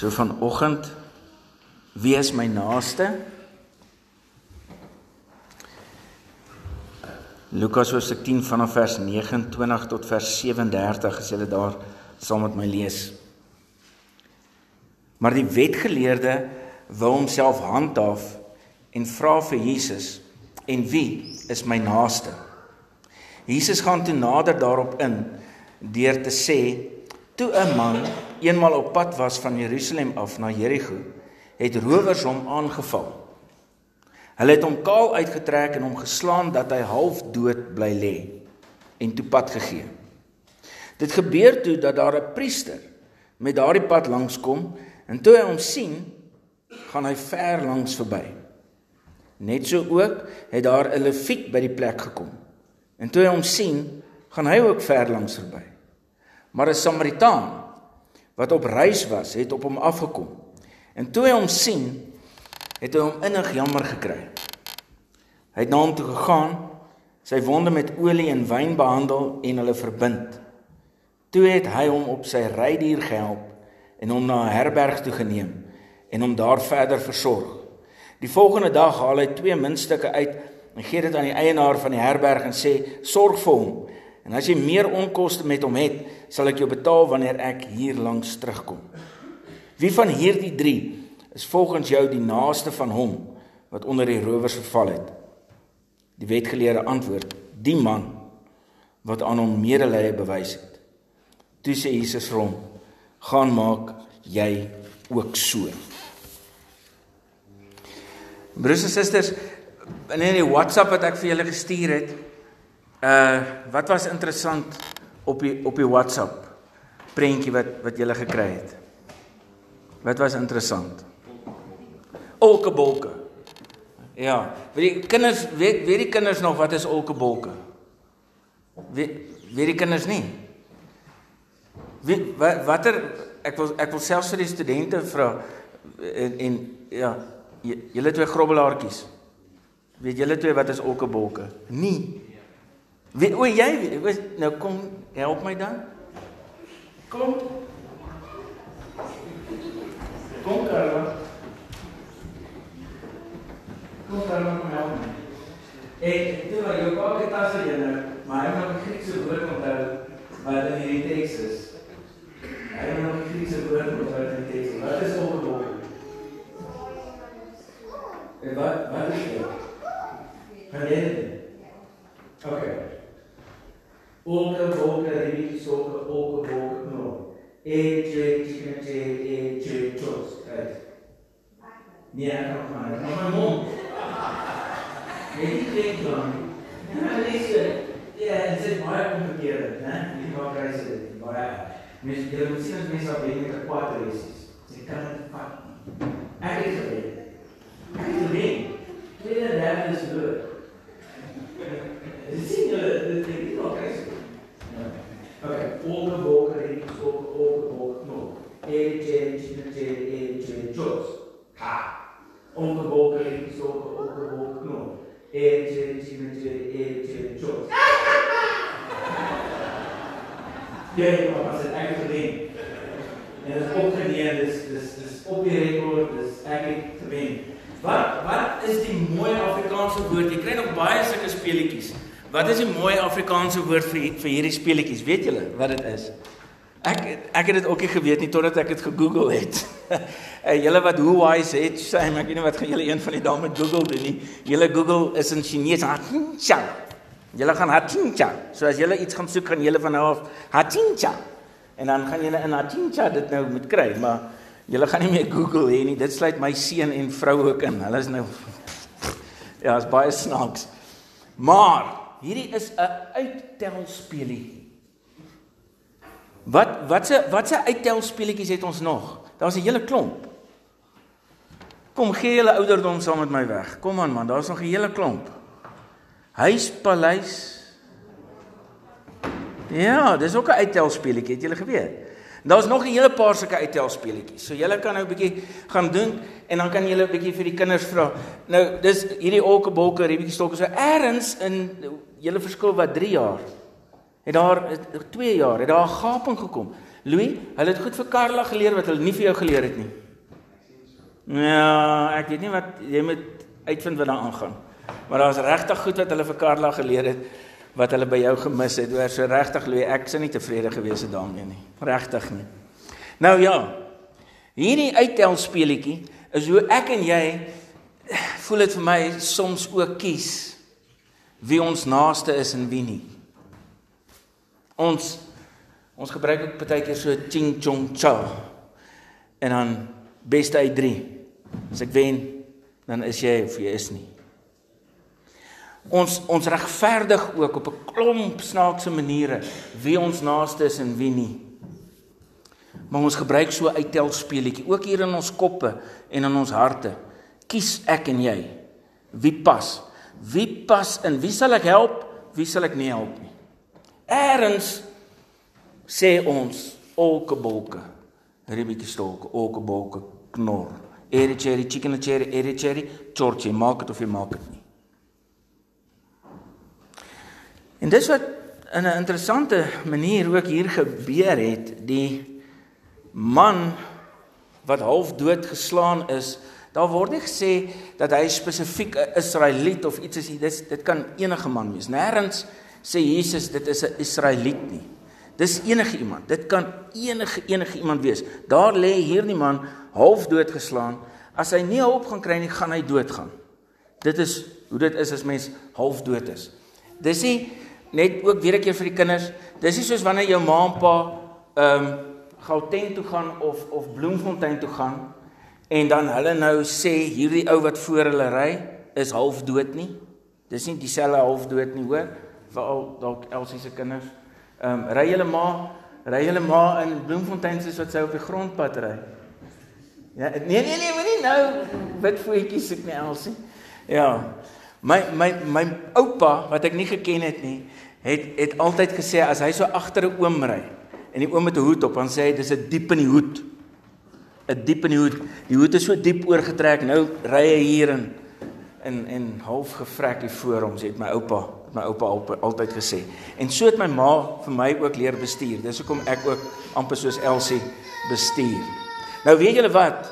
So vanoggend wie is my naaste? Lukas hoofstuk 10 vanaf vers 29 tot vers 37 as jy daar saam met my lees. Maar die wetgeleerde wou homself handhaaf en vra vir Jesus: "En wie is my naaste?" Jesus gaan toe nader daarop in deur te sê: "Toe 'n man eenmal op pad was van Jerusalem af na Jerigo, het rowers hom aangeval. Hulle het hom kaal uitgetrek en hom geslaan dat hy half dood bly lê en toe pad gegee. Dit gebeur toe dat daar 'n priester met daardie pad langskom en toe hy hom sien, gaan hy ver langs verby. Net so ook het daar 'n leviet by die plek gekom. En toe hy hom sien, gaan hy ook ver langs verby. Maar 'n Samaritaan wat op reis was, het op hom afgekom. En toe hy hom sien, het hy hom innig jammer gekry. Hy het na hom toe gegaan, sy wonde met olie en wyn behandel en hulle verbind. Toe het hy hom op sy rydier gehelp en hom na 'n herberg toe geneem en hom daar verder versorg. Die volgende dag haal hy twee muntstukke uit en gee dit aan die eienaar van die herberg en sê: "Sorg vir hom En as jy meer onkoste met hom het, sal ek jou betaal wanneer ek hier langs terugkom. Wie van hierdie 3 is volgens jou die naaste van hom wat onder die rowers verval het? Die wetgeleerde antwoord: Die man wat aan hom medelee bewys het. Toe sê Jesus vir hom: "Gaan maak jy ook so." Broers en susters, in die WhatsApp wat ek vir julle gestuur het, Uh wat was interessant op die op die WhatsApp prentjie wat wat jy gele gekry het? Wat was interessant? Olkebolke. Ja, weet die kinders weet weet die kinders nog wat is olkebolke? Weet weet die kinders nie? Wie wat watter ek wil ek wil selfs vir die studente vra en, en ja, julle twee grobbelaartjies. Weet julle twee wat is olkebolke? Nie. Wie o jy weet nou kom help my dan. Kom. Kom Karla. Kom Karla kom help my. Ek toe maar jou pak dit as jy nou, maar hy moet Griekse woord onthou wat in hierdie teks is. Hy moet Griekse woord onthou in die teks. Wat is opgebou? En wat wat is dit? Kan jy dit? Okay. Olke wolke ribiki soke olke wolke no. E je chicken je e je toast. Right. Nee, ek kan maar. Ek my mond. Jy dink dan. Ja, dis ja, dit is baie komplikeerd, né? Jy maak hy sê baie. Mens jy moet sien as mense op enige kwart is. Jy kan dit vat. Ek is dit. Ek is dit. Jy weet dat dit is goed. Dis sien jy dit is nie oké. Okay, olke wolke rin olke olke wolke no. E je je je e je jos. Ha. Olke wolke rin olke olke wolke no. E je je je e je jos. Ja, maar as dit ek gewen. En dit is opgeneem, dis dis dis op die rekord, dis ek gewen. Wat wat is die mooi Afrikaanse woord? Jy kry nog baie sulke speletjies. Wat is die mooi Afrikaanse woord vir vir hierdie speletjies? Weet julle wat dit is? Ek ek het dit ook nie geweet nie totdat ek dit gegoogel het. En julle wat hoe wise het, sê ek weet nie wat gaan julle een van die dae met Google doen nie. Julle Google is in Chinese hatincha. Julle gaan hatincha. So as julle iets gaan soek, gaan julle van nou af hatincha. En dan gaan julle in hatincha dit nou moet kry, maar julle gaan nie meer Google hê nie. Dit sluit my seun en vrou ook in. Hulle is nou Ja, is baie snaaks. Maar hierdie is 'n uittelspeletjie. Wat watse watse uittelspeletjies het ons nog? Daar's 'n hele klomp. Kom gee julle ouderdom saam met my weg. Kom aan man, daar's nog 'n hele klomp. Huispaleis. Ja, dis ook 'n uittelspeletjie, het julle geweet? Daar's nog 'n hele paar sulke uittelspeletjies. So julle kan nou 'n bietjie gaan doen en dan kan julle 'n bietjie vir die kinders vra. Nou, dis hierdie olkebolke, ribbetjie stokke so ergens in julle verskil wat 3 jaar. Het daar 2 jaar, het daar 'n gaping gekom. Louis, hulle het goed vir Karla geleer wat hulle nie vir jou geleer het nie. Ja, ek weet nie wat jy moet uitvind wat daar aangaan. Maar daar's regtig goed wat hulle vir Karla geleer het wat hulle by jou gemis het. Oor so regtig Louis, ek sou nie tevrede gewees het daarmee nie. Regtig nie. Nou ja. Hierdie uittel speletjie is hoe ek en jy voel dit vir my soms ook kies wie ons naaste is en wie nie. Ons ons gebruik ook baie keer so ching chong cha. En dan beste uit 3. As ek wen, dan is jy of jy is nie. Ons ons regverdig ook op 'n klomp snaakse maniere wie ons naaste is en wie nie. Maar ons gebruik so uittel speletjie ook hier in ons koppe en in ons harte. Kies ek en jy wie pas? Wie pas in? Wie sal ek help? Wie sal ek nie help nie? Eerens sê ons olke bolke. Ribbie stolke, olke bolke knor. Eri cherry, chicken cherry, eri cherry, chorche, maak dit of dit nie. En dis wat in 'n interessante manier ook hier gebeur het, die man wat half dood geslaan is, daar word nie gesê dat hy spesifiek 'n Israeliet of iets is nie. Dis dit kan enige man wees. Nêrens sê Jesus dit is 'n Israeliet nie. Dis enige iemand. Dit kan enige enige iemand wees. Daar lê hierdie man half dood geslaan. As hy nie hulp gaan kry nie, gaan hy doodgaan. Dit is hoe dit is as mens half dood is. Dis nie net ook weer 'n keer vir die kinders. Dis nie soos wanneer jou ma en pa ehm um, Gauteng toe gaan of of Bloemfontein toe gaan en dan hulle nou sê hierdie ou wat voor hulle ry is half dood nie. Dis nie dieselfde half dood nie, hoor. Veral dalk Elsie se kinders. Ehm um, ry julle ma, ry julle ma in Bloemfontein soos wat sy op die grondpad ry. Ja, nee nee nee, moenie nou wit voetjies soek nie Elsie. Ja. My my my oupa wat ek nie geken het nie, het het altyd gesê as hy so agter 'n oom ry en die oom met 'n hoed op, dan sê hy dis 'n diep in die hoed. 'n Diep in die hoed. Die hoed is so diep oorgetrek. Nou ry hy hier in in en half gevrek hier voor hom, sê my oupa, my oupa al, altyd gesê. En so het my ma vir my ook leer bestuur. Dis hoekom ek ook amper soos Elsie bestuur. Nou weet julle wat?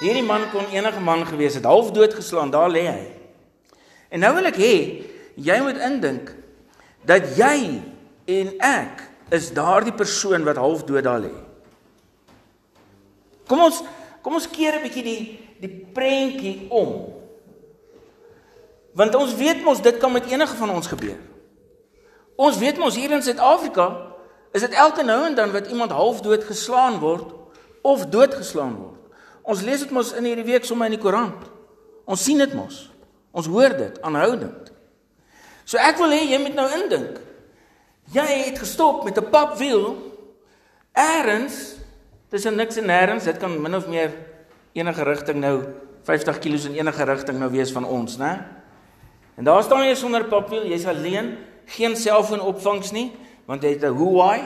Hierdie man kon enige man gewees het, half dood geslaan, daar lê hy. En nou wil ek hê jy moet indink dat jy en ek is daardie persoon wat half dood daar lê. Kom ons kom ons keer 'n bietjie die die prentjie om. Want ons weet mos dit kan met enige van ons gebeur. Ons weet mos hier in Suid-Afrika is dit elke nou en dan wat iemand half dood geslaan word of doodgeslaan word. Ons lees dit mos in hierdie week sommer in die koerant. Ons sien dit mos. Ons hoor dit aanhoudend. So ek wil hê jy moet nou indink. Jy het gestop met 'n papwiel eers tussen niks en nêrens. Dit kan min of meer enige rigting nou 50 km in enige rigting nou wees van ons, né? En daar staan jy sonder papwiel, jy's alleen, geen selfoonopvangs nie, want jy het 'n Huawei.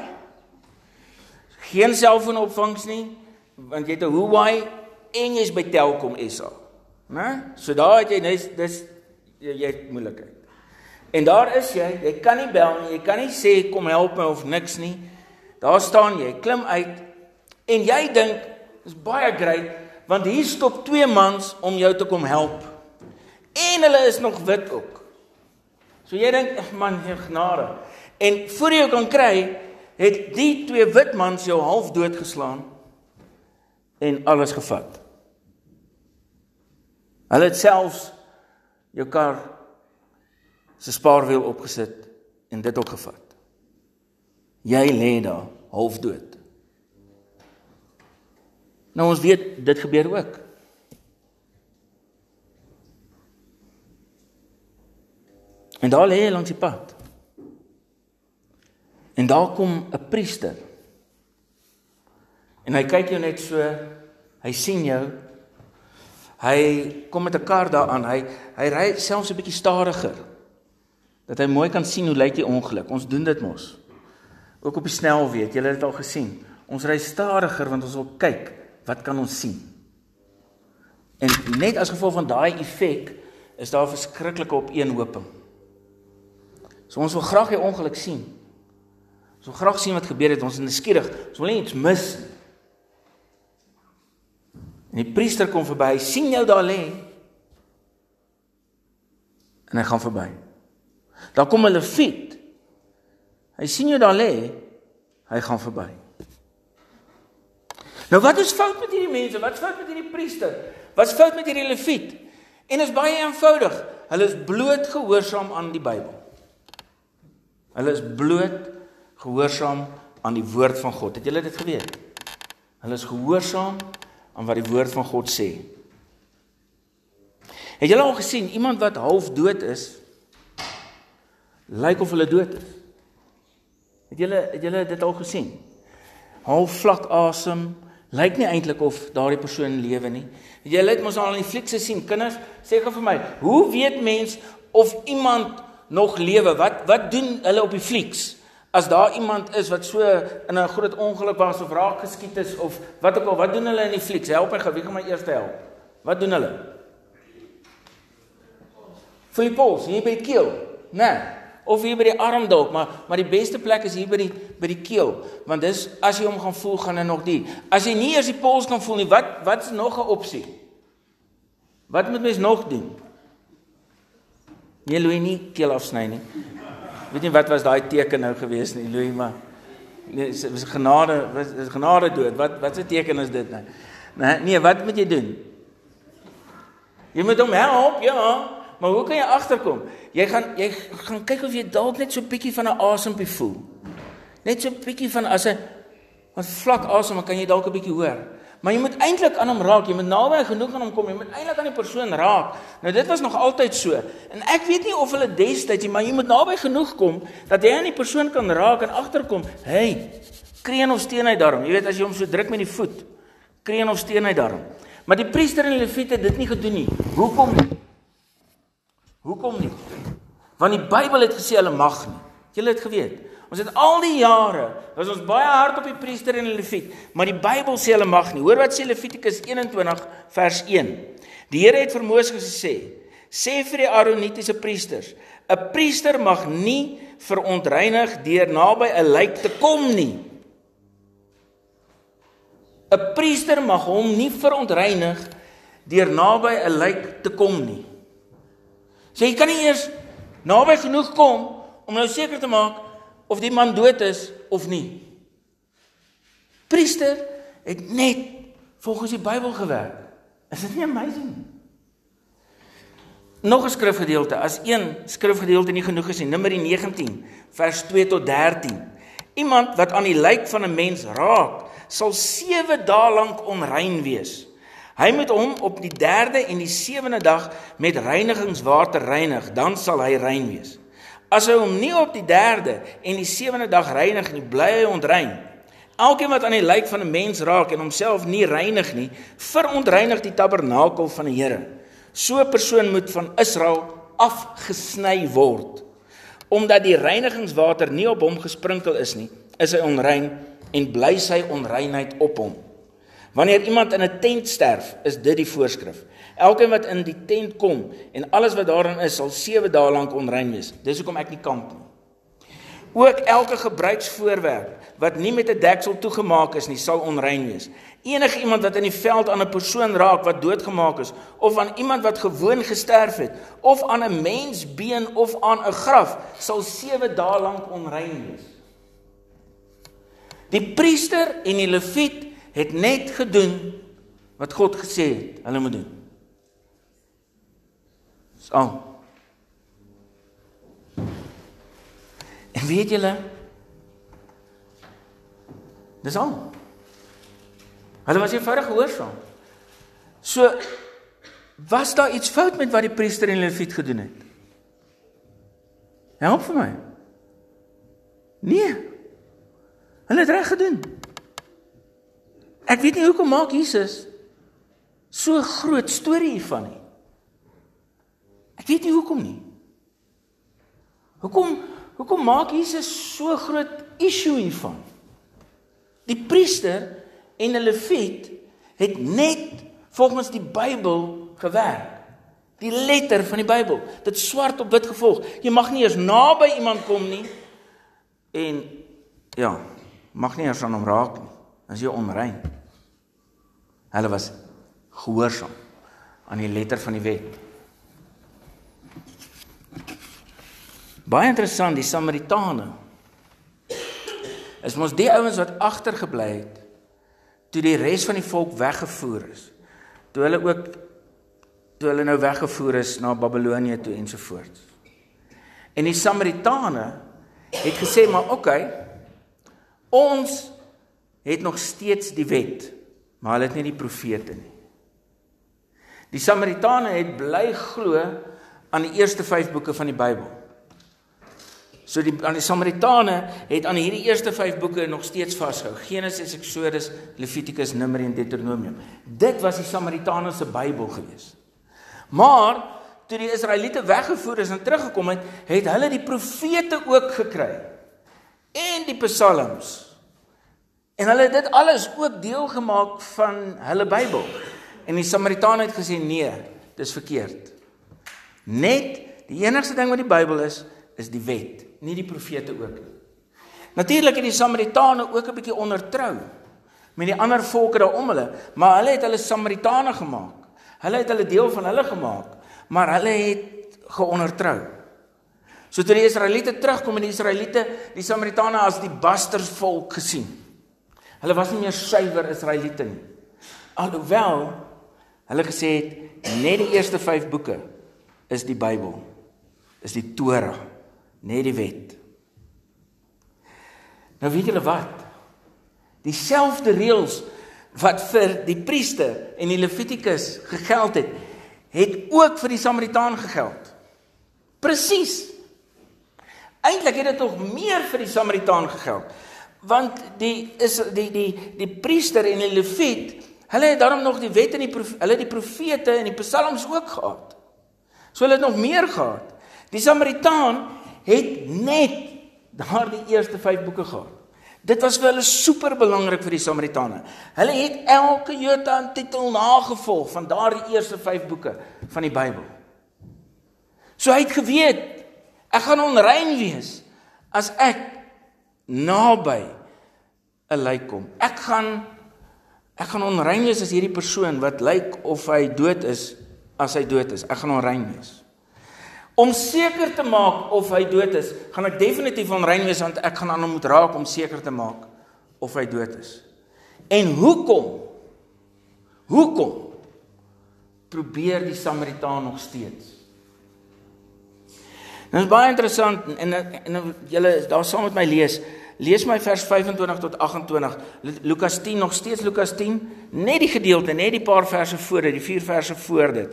Geen selfoonopvangs nie, want jy het 'n Huawei en jy's by Telkom SA. Né? So daar het jy dis dis jy het moeilikheid. En daar is jy, jy kan nie bel nie, jy kan nie sê kom help my of niks nie. Daar staan jy, klim uit en jy dink dis baie great want hier stop twee mans om jou te kom help. En hulle is nog wit ook. So jy dink man, hier genade. En voor jy kan kry, het die twee wit mans jou half dood geslaan en alles gevat. Hulle het selfs jou kar se spaarwiel opgesit en dit ook gevat. Jy lê daar half dood. Nou ons weet dit gebeur ook. En daar lê hy langs die pad. En daar kom 'n priester. En hy kyk jou net so, hy sien jou. Hy kom met 'n kar daaraan. Hy hy ry selfs 'n bietjie stadiger dat hy mooi kan sien hoe lyk die ongeluk. Ons doen dit mos. Ook op die snelweg, jy het dit al gesien. Ons ry stadiger want ons wil kyk wat kan ons sien. En net as gevolg van daai effek is daar verskriklike opeenhoping. So ons wil graag die ongeluk sien. Ons wil graag sien wat gebeur het. Ons is nuuskierig. Ons wil nie iets mis nie. En die priester kom verby. Hy sien jou daar lê. En hy gaan verby. Daar kom 'n leviet. Hy sien jou daar lê. Hy gaan verby. Nou wat is fout met hierdie mense? Wat fout met hierdie priester? Wat's fout met hierdie leviet? En is baie eenvoudig. Hulle is bloot gehoorsaam aan die Bybel. Hulle is bloot gehoorsaam aan die woord van God. Het julle dit geweet? Hulle is gehoorsaam aan wat die woord van God sê. Het julle al gesien iemand wat half dood is lyk of hulle dood is? Het julle het julle dit al gesien? Half vlak asem, lyk nie eintlik of daardie persoon lewe nie. Jy het mos al in die fliekse sien kinders sê gou vir my, hoe weet mens of iemand nog lewe? Wat wat doen hulle op die flieks? As daar iemand is wat so in 'n groot ongeluk was of raak geskiet is of wat ook al, wat doen hulle in die flieks? Help my wie gaan my eers help? Wat doen hulle? Filippos, hier by die keel. Nee. Of hier by die arm dalk, maar maar die beste plek is hier by die by die keel, want dis as jy hom gaan voel gaan hy nog die. As jy nie eers die pols kan voel nie, wat wat is nog 'n opsie? Wat moet mens nog doen? Nee, Louis nie keel afsny nie. Weet nie wat was daai teken nou gewees nie, Louis, maar nee, is genade, is genade dood. Wat wat se teken is dit nou? Nee, nee, wat moet jy doen? Jy moet hom help, ja. Maar hoe kan jy agterkom? Jy gaan jy gaan kyk of jy dalk net so 'n bietjie van 'n asempie voel. Net so 'n bietjie van as 'n wat vlak asem, kan jy dalk 'n bietjie hoor. Maar jy moet eintlik aan hom raak. Jy moet naby genoeg aan hom kom. Jy moet eintlik aan die persoon raak. Nou dit was nog altyd so. En ek weet nie of hulle destyds, maar jy moet naby genoeg kom dat jy aan die persoon kan raak en agterkom. Hey, kreun of steen hy daarom. Jy weet as jy hom so druk met die voet, kreun of steen hy daarom. Maar die priester en die leviete het dit nie gedoen nie. Hoekom nie? Hoekom nie? Want die Bybel het gesê hulle mag nie. Julle het geweet. Ons het al die jare, was ons baie hard op die priester en die leviet, maar die Bybel sê hulle mag nie. Hoor wat sê Levitikus 21 vers 1. Die Here het vir Moses gesê: "Sê vir die Aaronitiese priesters: 'n Priester mag nie verontreinig deur naby 'n lijk te kom nie.' 'n Priester mag hom nie verontreinig deur naby 'n lijk te kom nie. So jy kan nie eers naby genoeg kom om nou seker te maak of die man dood is of nie. Priester het net volgens die Bybel gewerk. Is dit nie amazing? Nog 'n skrifgedeelte, as een skrifgedeelte nie genoeg is nie, Numeri 19 vers 2 tot 13. Iemand wat aan die lijk van 'n mens raak, sal 7 dae lank onrein wees. Hy moet hom op die 3de en die 7de dag met reinigingswater reinig, dan sal hy rein wees. As hy hom nie op die 3de en die 7de dag reinig nie, bly hy ontrein. Elkeen wat aan die lijk van 'n mens raak en homself nie reinig nie, verontreinig die tabernakel van die Here. So 'n persoon moet van Israel afgesny word. Omdat die reinigingswater nie op hom gesprinkel is nie, is hy onrein en bly sy onreinheid op hom. Wanneer iemand in 'n tent sterf, is dit die voorskrif. Elkeen wat in die tent kom en alles wat daarin is, sal 7 dae lank onrein wees. Dis hoekom ek nie kamp nie. Ook elke gebruiksvoorwerp wat nie met 'n deksel toegemaak is nie, sal onrein wees. Enige iemand wat in die veld aan 'n persoon raak wat doodgemaak is of aan iemand wat gewoon gesterf het of aan 'n mensbeen of aan 'n graf, sal 7 dae lank onrein wees. Die priester en die leviet het net gedoen wat God gesê het hulle moet doen. So. En weet julle Dis al. Hulle was eenvoudig gehoorsaam. So was daar iets fout met wat die priester en leviet gedoen het? Help vir my. Nee. Hulle het reg gedoen. Ek weet nie hoekom maak Jesus so groot storie hiervan nie. Ek weet nie hoekom nie. Hoekom hoekom maak Jesus so groot issue hiervan? Die priester en 'n leviet het net volgens die Bybel gewerk. Die letter van die Bybel, dit swart op wit gevolg. Jy mag nie eens naby iemand kom nie en ja, mag nie eers aan hom raak nie. As jy onrein. Hulle was gehoorsaam aan die letter van die wet. Baie interessant, die Samaritane is mos die ouens wat agtergebly het toe die res van die volk weggevoer is. Toe hulle ook toe hulle nou weggevoer is na Babelonie toe ensovoorts. En die Samaritane het gesê maar oké, okay, ons het nog steeds die wet, maar hulle het nie die profete nie. Die Samaritane het bly glo aan die eerste 5 boeke van die Bybel. So die aan die Samaritane het aan hierdie eerste 5 boeke nog steeds vasgehou. Genesis, Eksodus, Levitikus, Numeri en Deuteronomium. Dit was die Samaritane se Bybel gewees. Maar toe die Israeliete weggevoer is en teruggekom het, het hulle die profete ook gekry. En die psalms. En hulle het dit alles ook deel gemaak van hulle Bybel. En die Samaritane het gesê nee, dis verkeerd. Net die enigste ding wat die Bybel is, is die wet nie die profete ook nie. Natuurlik het die Samaritane ook 'n bietjie ondertrou met die ander volke daarom hulle, maar hulle het hulle Samaritane gemaak. Hulle het hulle deel van hulle gemaak, maar hulle het geondertrou. So toe die Israeliete terugkom en die Israeliete die Samaritane as die bastersvolk gesien. Hulle was nie meer suiwer Israeliete nie. Alhoewel hulle gesê het net die eerste 5 boeke is die Bybel. Is die Torah net die wet. Nou weet julle wat? Dieselfde reëls wat vir die priester en die Levitikus gegeld het, het ook vir die Samaritaan gegeld. Presies. Eintlik het dit tog meer vir die Samaritaan gegeld. Want die is die die die priester en die leviet, hulle het daarom nog die wet en die hulle die profete en die psalms ook gehad. So hulle het nog meer gehad. Die Samaritaan het net daardie eerste 5 boeke gehad. Dit was vir hulle super belangrik vir die Samaritane. Hulle het elke jota en titel nagevolg van daardie eerste 5 boeke van die Bybel. So hy het geweet ek gaan onrein wees as ek naby 'n lijk kom. Ek gaan ek gaan onrein wees as hierdie persoon wat lyk of hy dood is as hy dood is. Ek gaan onrein wees. Om seker te maak of hy dood is, gaan ek definitief onrein wees want ek gaan aan hom moet raak om seker te maak of hy dood is. En hoekom? Hoekom probeer die Samaritaan nog steeds? Nou is baie interessant en en julle daar saam met my lees. Lees my vers 25 tot 28. Lukas 10 nog steeds Lukas 10, net die gedeelte, net die paar verse voor dit, die vier verse voor dit.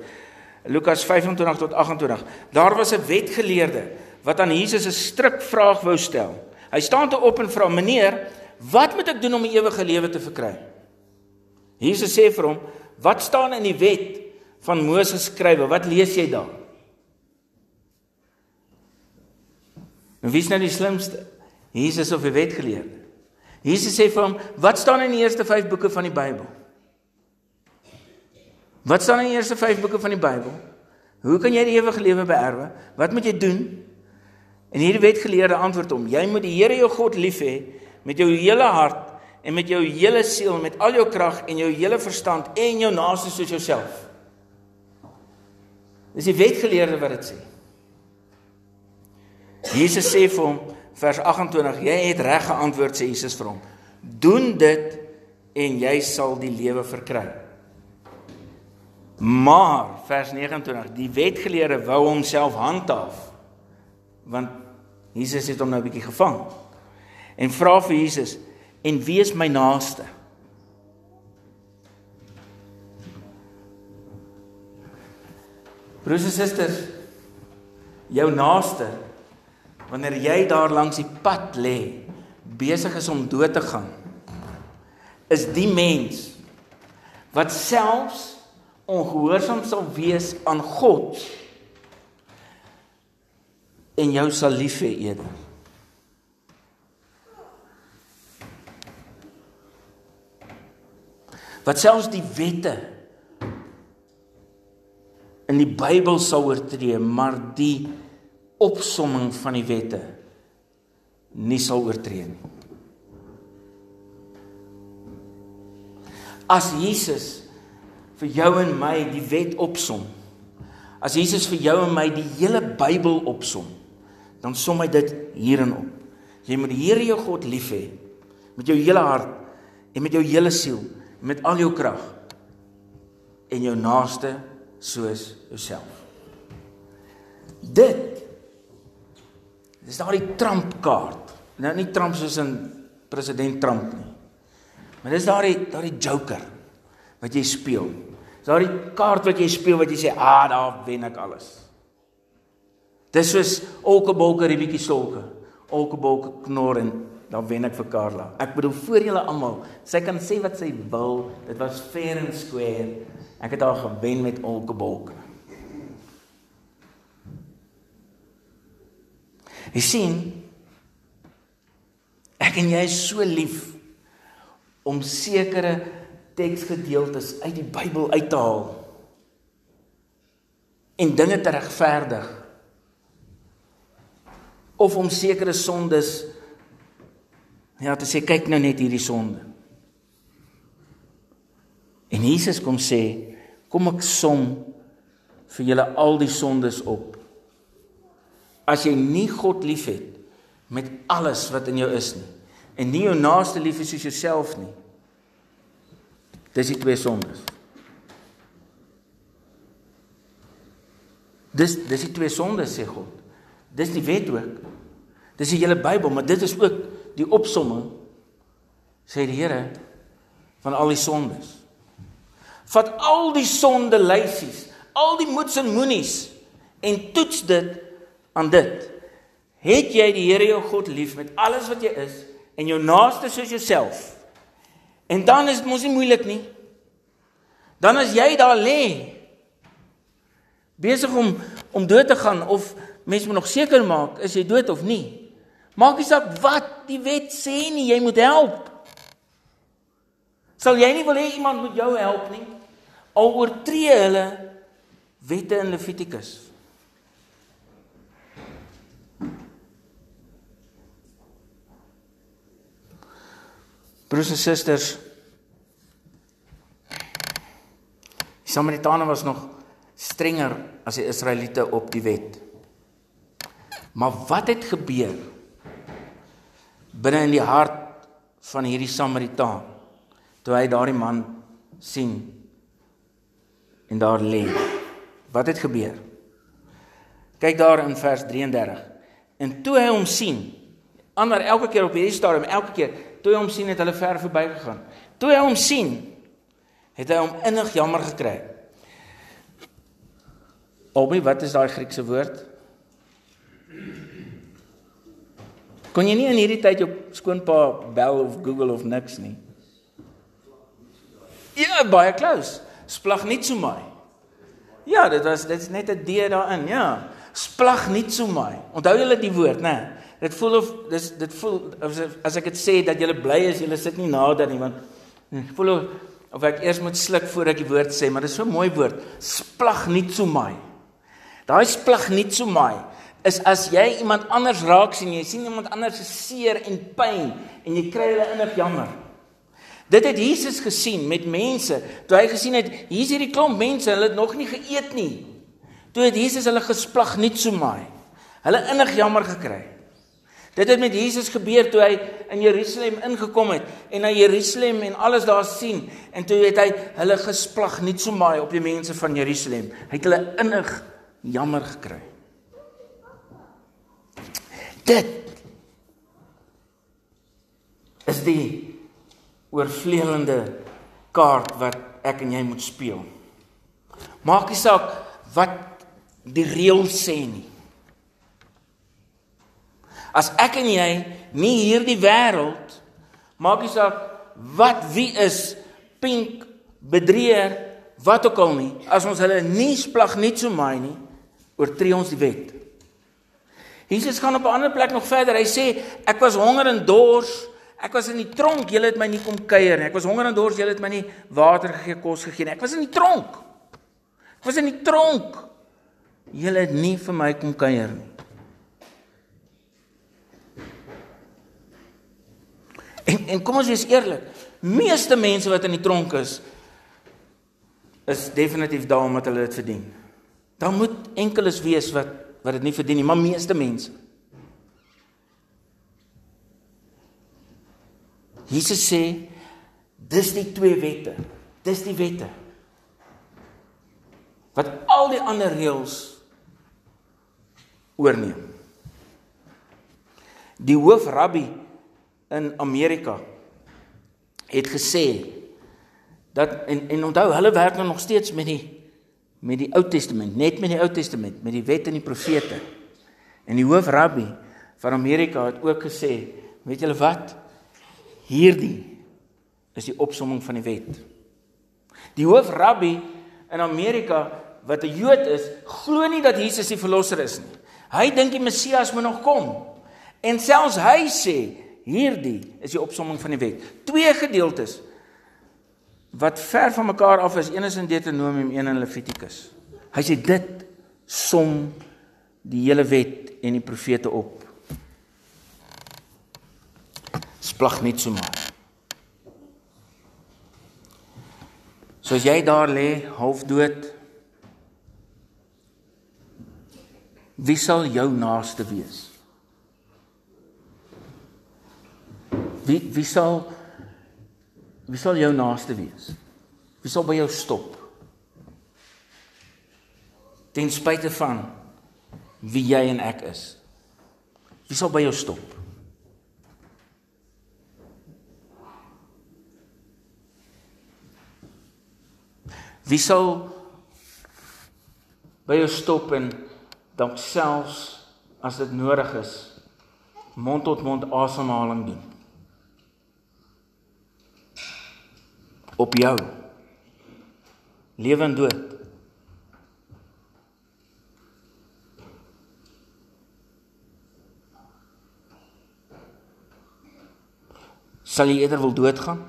Lukas 25 tot 28. Daar was 'n wetgeleerde wat aan Jesus 'n strik vraag wou stel. Hy staan te op en vra: "Meneer, wat moet ek doen om ewige lewe te verkry?" Jesus sê vir hom: "Wat staan in die wet van Moses geskrywe? Wat lees jy daar?" En wie is nou die slimste? Jesus of die wetgeleerde? Jesus sê vir hom: "Wat staan in die eerste 5 boeke van die Bybel?" Wat staan in die eerste 5 boeke van die Bybel? Hoe kan jy die ewige lewe beerwe? Wat moet jy doen? En hierdie wetgeleerde antwoord hom: Jy moet die Here jou God lief hê met jou hele hart en met jou hele siel en met al jou krag en jou hele verstand en jou naaste soos jouself. Dis die wetgeleerde wat dit sê. Jesus sê vir hom vers 28: Jy het reg geantwoord sê Jesus vir hom. Doen dit en jy sal die lewe verkry. Maar vers 29, die wetgeleerde wou homself handhaaf. Want Jesus het hom nou 'n bietjie gevang. En vra vir Jesus: "En wie is my naaste?" Broers en susters, jou naaste wanneer jy daar langs die pad lê, besig is om dood te gaan, is die mens wat selfs ongehoorsaam sal wees aan God en jou sal lief hê eerder. Wat selfs die wette in die Bybel sal oortree, maar die opsomming van die wette nie sal oortree nie. As Jesus vir jou en my die wet opsom, as Jesus vir jou en my die hele Bybel opsom, dan som hy dit hierin op. Jy moet die Here jou God lief hê met jou hele hart en met jou hele siel, met al jou krag en jou naaste soos jouself. Dit dis daardie trampkaart. Nou nie Trump soos 'n president Trump nie. Maar dis daardie daardie joker wat jy speel. Dis daardie kaart wat jy speel wat jy sê, "Ah, daar wen ek alles." Dis soos olkebolke ribietjie stolke. Olkebolke knor en dan wen ek vir Karla. Ek bedoel vir julle almal, sy kan sê wat sy wil. Dit was fair and square. Ek het haar gewen met olkebolke. Jy sien, ek en jy is so lief om sekere teksgedeeltes uit die Bybel uit te haal en dinge te regverdig of om sekere sondes ja te sê kyk nou net hierdie sonde. En Jesus kom sê kom ek som vir julle al die sondes op. As jy nie God liefhet met alles wat in jou is nie en nie jou naaste lief is soos jouself nie. Dis die twee sondes. Dis dis die twee sondes sê God. Dis die wet ook. Dis die hele Bybel, maar dit is ook die opsomming sê die Here van al die sondes. Vat al die sonde lysies, al die moets en moenies en toets dit aan dit. Het jy die Here jou God lief met alles wat jy is en jou naaste soos jouself? En dan is dit mos nie moeilik nie. Dan as jy daar lê besig om om dood te gaan of mens moet nog seker maak is jy dood of nie. Maak nie saak wat die wet sê nie, jy moet help. Sal jy nie wil hê iemand moet jou help nie? Al oortree hulle wette in Levitikus. Broers en susters, die Samaritane was nog strenger as die Israeliete op die wet. Maar wat het gebeur binne in die hart van hierdie Samaritaan toe hy daardie man sien en daar lê? Wat het gebeur? Kyk daar in vers 33. En toe hy hom sien, ander elke keer op hierdie stadium, elke keer toe hy hom sien het hulle ver verbygegaan. Toe hy hom sien, het hy hom innig jammer gekry. Albei, wat is daai Griekse woord? Kon jy nie in hierdie tyd jou skoonpa bel of Google of niks nie? Ja, baie close. Splag nie so my. Ja, dit was dit's net 'n D daarin, ja. Splag nie so my. Onthou julle die woord, né? Nee. Dit voel of dis dit voel as, as ek dit sê dat jy bly is, jy sit nie nader nie want hm, voel of, of ek eers moet sluk voor ek die woord sê, maar dit is so 'n mooi woord. Splag nie so my. Daai splag nie so my is as jy iemand anders raak sien, jy sien iemand anders se seer en pyn en jy kry hulle innig jammer. Dit het Jesus gesien met mense. Toe hy gesien het hier's hierdie klomp mense, hulle het nog nie geëet nie. Toe het Jesus hulle gesplag nie so my. Hulle innig jammer gekry. Dit het met Jesus gebeur toe hy in Jerusalem ingekom het en na Jerusalem en alles daar sien en toe het hy hulle gesplag nie so maai op die mense van Jerusalem. Hy het hulle innig jammer gekry. Dit is die oorvleelende kaart wat ek en jy moet speel. Maak nie saak wat die reël sê nie. As ek en jy nie hierdie wêreld maak nie saak wat wie is pink bedrieër wat ook al nie as ons hulle nie splag nie so maai nie oortree ons die wet. Jesus gaan op 'n ander plek nog verder. Hy sê ek was honger en dors. Ek was in die tronk. Julle het my nie kom kuier nie. Ek was honger en dors. Julle het my nie water gegee, kos gegee nie. Ek was in die tronk. Ek was in die tronk. Julle het nie vir my kom kuier nie. En en kom ons wees eerlik. Meeste mense wat in die tronk is is definitief daar omdat hulle dit verdien. Daar moet enkeles wees wat wat dit nie verdien nie, maar meeste mense. Jesus sê dis die twee wette. Dis die wette. Wat al die ander reëls oorneem. Die hoofrabbi in Amerika het gesê dat en en onthou hulle werk nou nog steeds met die met die Ou Testament, net met die Ou Testament, met die wet en die profete. En die hoofrabbi van Amerika het ook gesê, weet julle wat? Hierdie is die opsomming van die wet. Die hoofrabbi in Amerika wat 'n Jood is, glo nie dat Jesus die verlosser is nie. Hy dink die Messias moet nog kom. En selfs hy sê hierdie is die opsomming van die wet. Twee gedeeltes wat ver van mekaar af is, een is in Deuteronomium, een in Levitikus. Hy sê dit som die hele wet en die profete op. Splag net so maar. Soos jy daar lê, half dood, wie sal jou naaste wees? Wie wie sal wie sal jou naaste wees? Wie sal by jou stop? Ten spyte van wie jy en ek is. Wie sal by jou stop? Wie sal by jou stop en dan selfs as dit nodig is mond tot mond asemhaling doen? op jou. Lewe en dood. Sal jy eerder wil doodgaan?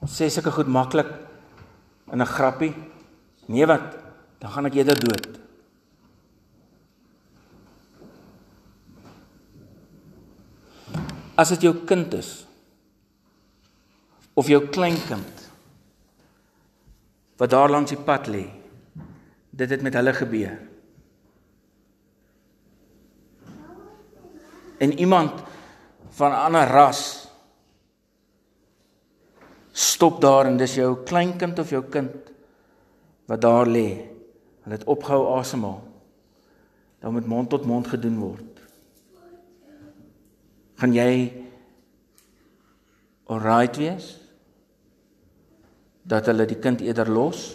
Ons sê sulke goed maklik in 'n grappie. Nee wat? Dan gaan ek eerder dood. As dit jou kind is, of jou kleinkind wat daar langs die pad lê. Dit het met hulle gebeur. En iemand van 'n ander ras stop daar en dis jou kleinkind of jou kind wat daar lê. Hulle het opgehou asemhaal. Dan moet mond tot mond gedoen word. Gaan jy alright wees? dat hulle die kind eerder los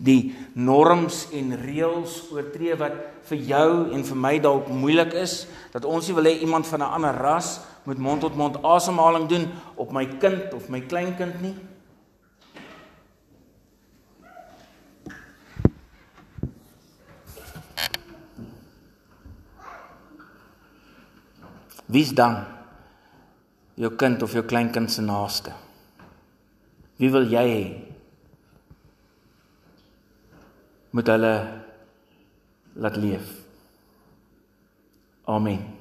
die norms en reëls oortree wat vir jou en vir my dalk moeilik is dat ons nie wil hê iemand van 'n ander ras moet mond tot mond asemhaling doen op my kind of my kleinkind nie Wie's dan jou kind of jou kleinkind se naaste? Wie wil jy hê? Moet hulle laat leef. Amen.